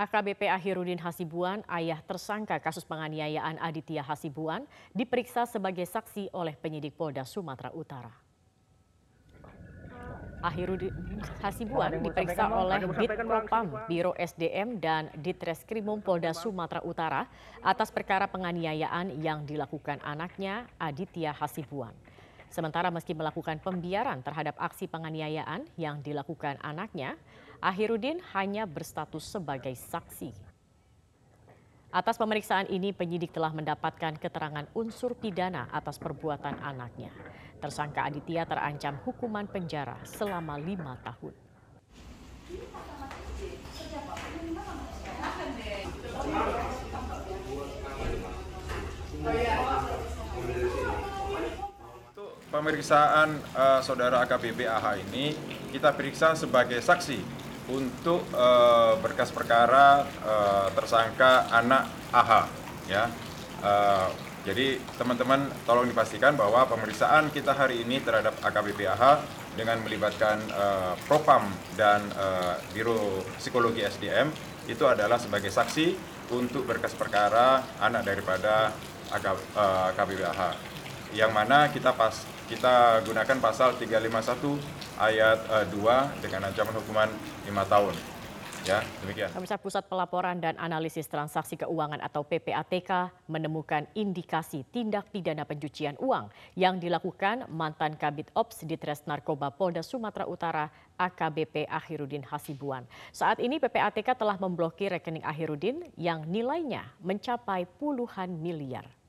AKBP Ahirudin Hasibuan, ayah tersangka kasus penganiayaan Aditya Hasibuan, diperiksa sebagai saksi oleh penyidik Polda Sumatera Utara. Ahirudin Hasibuan diperiksa oleh Bitpropam, Biro SDM, dan Ditreskrimum Polda Sumatera Utara atas perkara penganiayaan yang dilakukan anaknya Aditya Hasibuan. Sementara meski melakukan pembiaran terhadap aksi penganiayaan yang dilakukan anaknya, Ahirudin hanya berstatus sebagai saksi. Atas pemeriksaan ini, penyidik telah mendapatkan keterangan unsur pidana atas perbuatan anaknya. Tersangka Aditya terancam hukuman penjara selama lima tahun. Pemeriksaan uh, saudara AKBP AH ini kita periksa sebagai saksi untuk uh, berkas perkara uh, tersangka anak AH ya. Uh, jadi teman-teman tolong dipastikan bahwa pemeriksaan kita hari ini terhadap AKBP AH dengan melibatkan uh, Propam dan uh, Biro Psikologi SDM itu adalah sebagai saksi untuk berkas perkara anak daripada AKBP AH yang mana kita pas kita gunakan pasal 351 ayat uh, 2 dengan ancaman hukuman 5 tahun. Ya, demikian. Pemirsa Pusat Pelaporan dan Analisis Transaksi Keuangan atau PPATK menemukan indikasi tindak pidana pencucian uang yang dilakukan mantan Kabit Ops di Tres Narkoba Polda Sumatera Utara AKBP Ahirudin Hasibuan. Saat ini PPATK telah memblokir rekening Ahirudin yang nilainya mencapai puluhan miliar.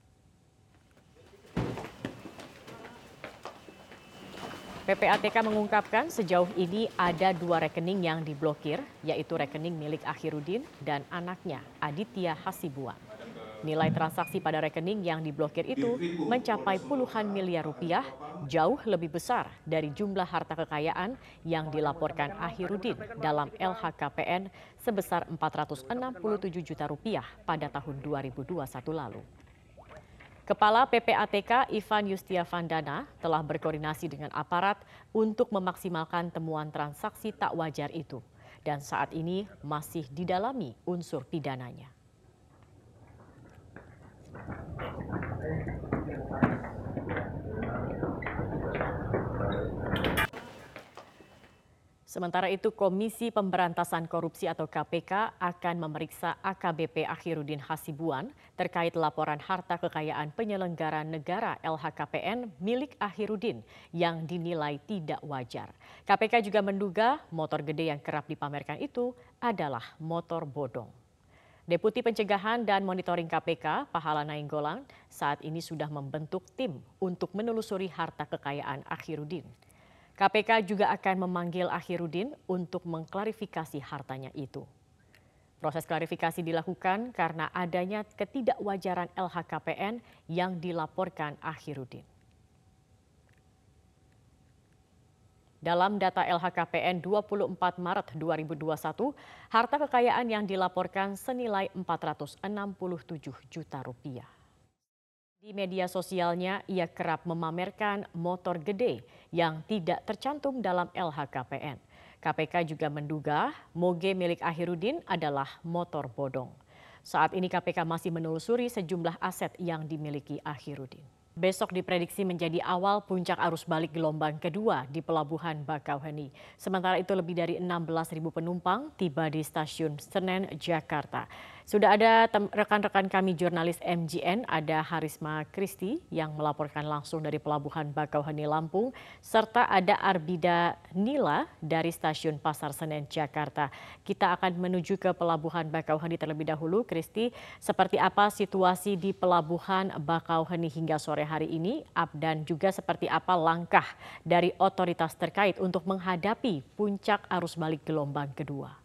PPATK mengungkapkan sejauh ini ada dua rekening yang diblokir, yaitu rekening milik Akhirudin dan anaknya Aditya Hasibuan. Nilai transaksi pada rekening yang diblokir itu mencapai puluhan miliar rupiah, jauh lebih besar dari jumlah harta kekayaan yang dilaporkan Akhirudin dalam LHKPN sebesar 467 juta rupiah pada tahun 2021 lalu. Kepala PPATK Ivan Yustiavandana telah berkoordinasi dengan aparat untuk memaksimalkan temuan transaksi tak wajar itu dan saat ini masih didalami unsur pidananya. Sementara itu, Komisi Pemberantasan Korupsi atau KPK akan memeriksa AKBP Akhirudin Hasibuan terkait laporan harta kekayaan penyelenggara negara LHKPN milik Akhirudin yang dinilai tidak wajar. KPK juga menduga motor gede yang kerap dipamerkan itu adalah motor bodong. Deputi Pencegahan dan Monitoring KPK, Pahala Nainggolan, saat ini sudah membentuk tim untuk menelusuri harta kekayaan Akhirudin. KPK juga akan memanggil Akhirudin untuk mengklarifikasi hartanya itu. Proses klarifikasi dilakukan karena adanya ketidakwajaran LHKPN yang dilaporkan Akhirudin. Dalam data LHKPN 24 Maret 2021, harta kekayaan yang dilaporkan senilai 467 juta rupiah. Di media sosialnya, ia kerap memamerkan motor gede yang tidak tercantum dalam LHKPN. KPK juga menduga moge milik Ahirudin adalah motor bodong. Saat ini KPK masih menelusuri sejumlah aset yang dimiliki Ahirudin. Besok diprediksi menjadi awal puncak arus balik gelombang kedua di Pelabuhan Bakauheni. Sementara itu lebih dari 16.000 penumpang tiba di stasiun Senen, Jakarta. Sudah ada rekan-rekan kami jurnalis MGN, ada Harisma Kristi yang melaporkan langsung dari Pelabuhan Bakauheni Lampung, serta ada Arbida Nila dari Stasiun Pasar Senen Jakarta. Kita akan menuju ke Pelabuhan Bakauheni terlebih dahulu. Kristi, seperti apa situasi di Pelabuhan Bakauheni hingga sore hari ini, dan juga seperti apa langkah dari otoritas terkait untuk menghadapi puncak arus balik gelombang kedua?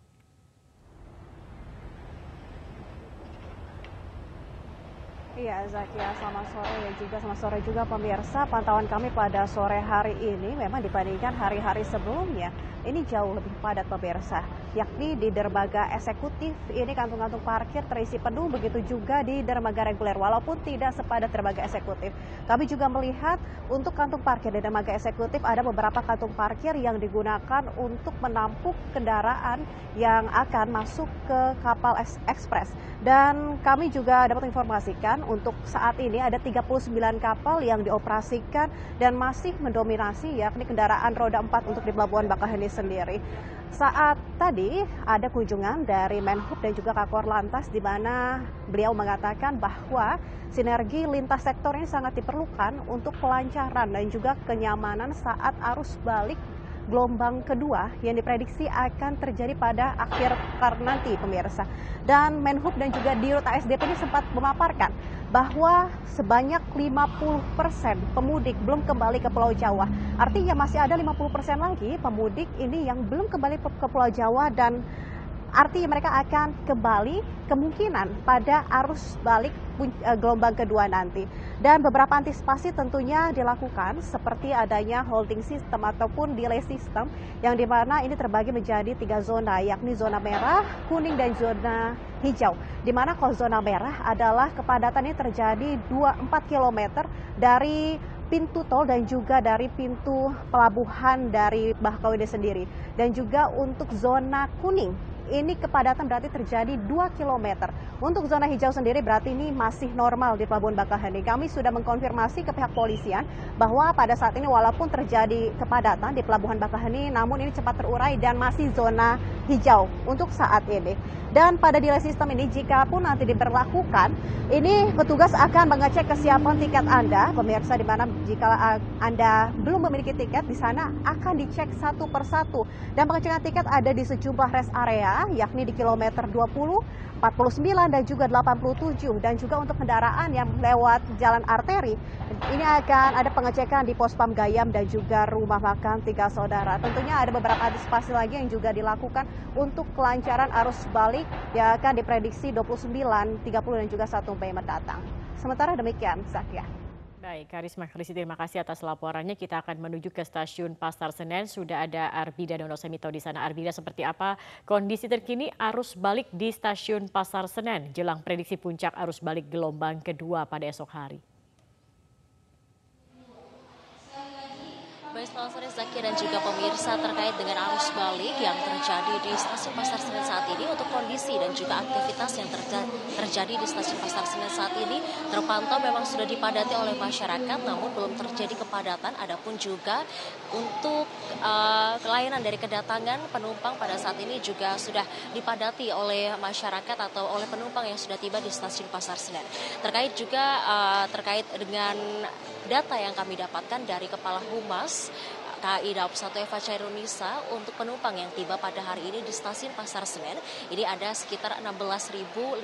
Iya, Zakia, selamat sore ya juga selamat sore juga pemirsa. Pantauan kami pada sore hari ini memang dibandingkan hari-hari sebelumnya ini jauh lebih padat pemirsa. Yakni di dermaga eksekutif ini kantung-kantung parkir terisi penuh begitu juga di dermaga reguler walaupun tidak sepadat dermaga eksekutif. Kami juga melihat untuk kantung parkir di dermaga eksekutif ada beberapa kantung parkir yang digunakan untuk menampung kendaraan yang akan masuk ke kapal ekspres. Dan kami juga dapat informasikan untuk saat ini ada 39 kapal yang dioperasikan dan masih mendominasi yakni kendaraan roda 4 untuk di Pelabuhan Bakaheni sendiri. Saat tadi ada kunjungan dari Menhub dan juga Kakor Lantas di mana beliau mengatakan bahwa sinergi lintas sektor ini sangat diperlukan untuk kelancaran dan juga kenyamanan saat arus balik gelombang kedua yang diprediksi akan terjadi pada akhir pekan nanti pemirsa. Dan Menhub dan juga Dirut ASDP ini sempat memaparkan bahwa sebanyak 50 persen pemudik belum kembali ke Pulau Jawa. Artinya masih ada 50 persen lagi pemudik ini yang belum kembali ke Pulau Jawa dan artinya mereka akan kembali kemungkinan pada arus balik eh, gelombang kedua nanti. Dan beberapa antisipasi tentunya dilakukan seperti adanya holding system ataupun delay system yang di mana ini terbagi menjadi tiga zona yakni zona merah, kuning dan zona hijau. Di mana kalau zona merah adalah kepadatan ini terjadi 2-4 km dari pintu tol dan juga dari pintu pelabuhan dari Bakauheni sendiri. Dan juga untuk zona kuning ini kepadatan berarti terjadi 2 km. Untuk zona hijau sendiri berarti ini masih normal di Pelabuhan Bakaheni. Kami sudah mengkonfirmasi ke pihak polisian bahwa pada saat ini walaupun terjadi kepadatan di Pelabuhan Bakaheni namun ini cepat terurai dan masih zona hijau untuk saat ini. Dan pada delay sistem ini jika pun nanti diberlakukan, ini petugas akan mengecek kesiapan tiket Anda, pemirsa di mana jika Anda belum memiliki tiket di sana akan dicek satu persatu. Dan pengecekan tiket ada di sejumlah rest area, yakni di kilometer 20, 49 dan juga 87 dan juga untuk kendaraan yang lewat jalan arteri ini akan ada pengecekan di pos pam Gayam dan juga rumah makan tiga saudara. Tentunya ada beberapa antisipasi lagi yang juga dilakukan untuk kelancaran arus balik yang akan diprediksi 29, 30 dan juga 1 Mei mendatang. Sementara demikian, Zakia. Baik, Karisma Krisi, terima kasih atas laporannya. Kita akan menuju ke stasiun Pasar Senen. Sudah ada Arbida Dono Semito di sana. Arbida, seperti apa kondisi terkini arus balik di stasiun Pasar Senen jelang prediksi puncak arus balik gelombang kedua pada esok hari? Baik, Zaki dan juga pemirsa terkait dengan arus balik yang terjadi di stasiun Pasar Senen saat ini untuk kondisi dan juga aktivitas yang terja terjadi di stasiun Pasar Senen saat ini terpantau memang sudah dipadati oleh masyarakat namun belum terjadi kepadatan adapun juga untuk uh, layanan dari kedatangan penumpang pada saat ini juga sudah dipadati oleh masyarakat atau oleh penumpang yang sudah tiba di stasiun Pasar Senen. Terkait juga uh, terkait dengan data yang kami dapatkan dari Kepala Humas KAI Daob 1 Eva Cairunisa untuk penumpang yang tiba pada hari ini di stasiun Pasar Senen. Ini ada sekitar 16.500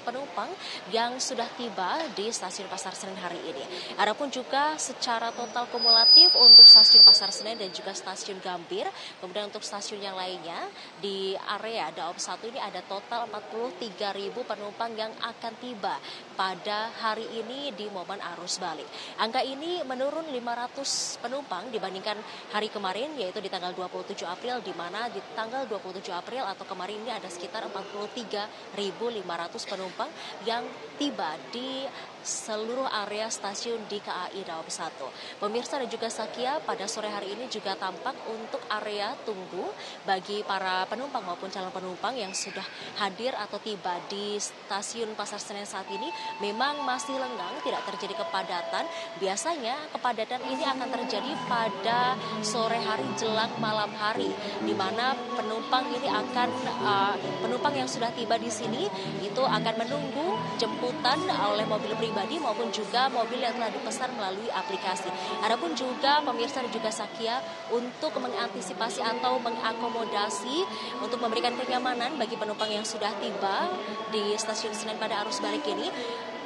penumpang yang sudah tiba di stasiun Pasar Senen hari ini. Adapun juga secara total kumulatif untuk stasiun Pasar Senen dan juga stasiun Gambir, kemudian untuk stasiun yang lainnya di area Daob 1 ini ada total 43.000 penumpang yang akan tiba pada hari ini di momen arus balik. Angka ini menurun 500 penumpang dibandingkan hari kemarin yaitu di tanggal 27 April di mana di tanggal 27 April atau kemarin ini ada sekitar 43.500 penumpang yang tiba di seluruh area stasiun di KAI Daob 1. Pemirsa dan juga Sakia pada sore hari ini juga tampak untuk area tunggu bagi para penumpang maupun calon penumpang yang sudah hadir atau tiba di stasiun Pasar Senen saat ini memang masih lengang, tidak terjadi kepadatan. Biasanya kepadatan ini akan terjadi pada sore hari jelang malam hari di mana penumpang ini akan uh, penumpang yang sudah tiba di sini itu akan menunggu jemputan oleh mobil pribadi maupun juga mobil yang telah dipesan melalui aplikasi. Adapun juga pemirsa dan juga Sakia untuk mengantisipasi atau mengakomodasi untuk memberikan kenyamanan bagi penumpang yang sudah tiba di stasiun Senen pada arus balik ini,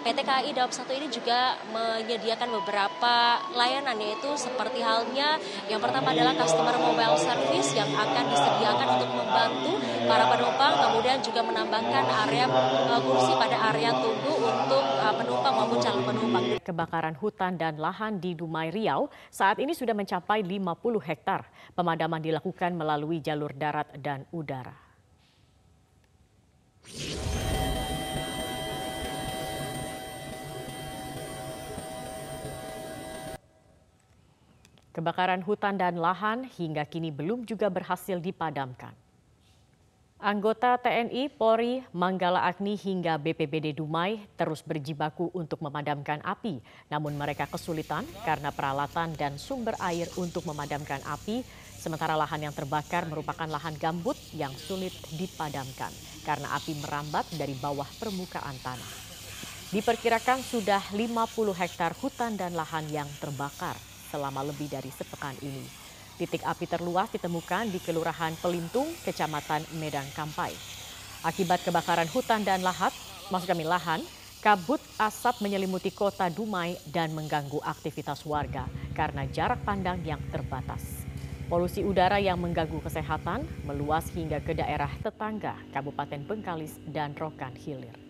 PT KAI Daob 1 ini juga menyediakan beberapa layanan yaitu seperti halnya yang pertama adalah customer mobile service yang akan disediakan untuk membantu para penumpang kemudian juga menambahkan area uh, kursi pada area tunggu untuk uh, penumpang maupun calon penumpang. Kebakaran hutan dan lahan di Dumai Riau saat ini sudah mencapai 50 hektar. Pemadaman dilakukan melalui jalur darat dan udara. Kebakaran hutan dan lahan hingga kini belum juga berhasil dipadamkan. Anggota TNI, Polri, Manggala Agni hingga BPBD Dumai terus berjibaku untuk memadamkan api. Namun mereka kesulitan karena peralatan dan sumber air untuk memadamkan api. Sementara lahan yang terbakar merupakan lahan gambut yang sulit dipadamkan karena api merambat dari bawah permukaan tanah. Diperkirakan sudah 50 hektar hutan dan lahan yang terbakar selama lebih dari sepekan ini. Titik api terluas ditemukan di Kelurahan Pelintung, Kecamatan Medan Kampai. Akibat kebakaran hutan dan lahat, maksud kami lahan, kabut asap menyelimuti kota Dumai dan mengganggu aktivitas warga karena jarak pandang yang terbatas. Polusi udara yang mengganggu kesehatan meluas hingga ke daerah tetangga Kabupaten Bengkalis dan Rokan Hilir.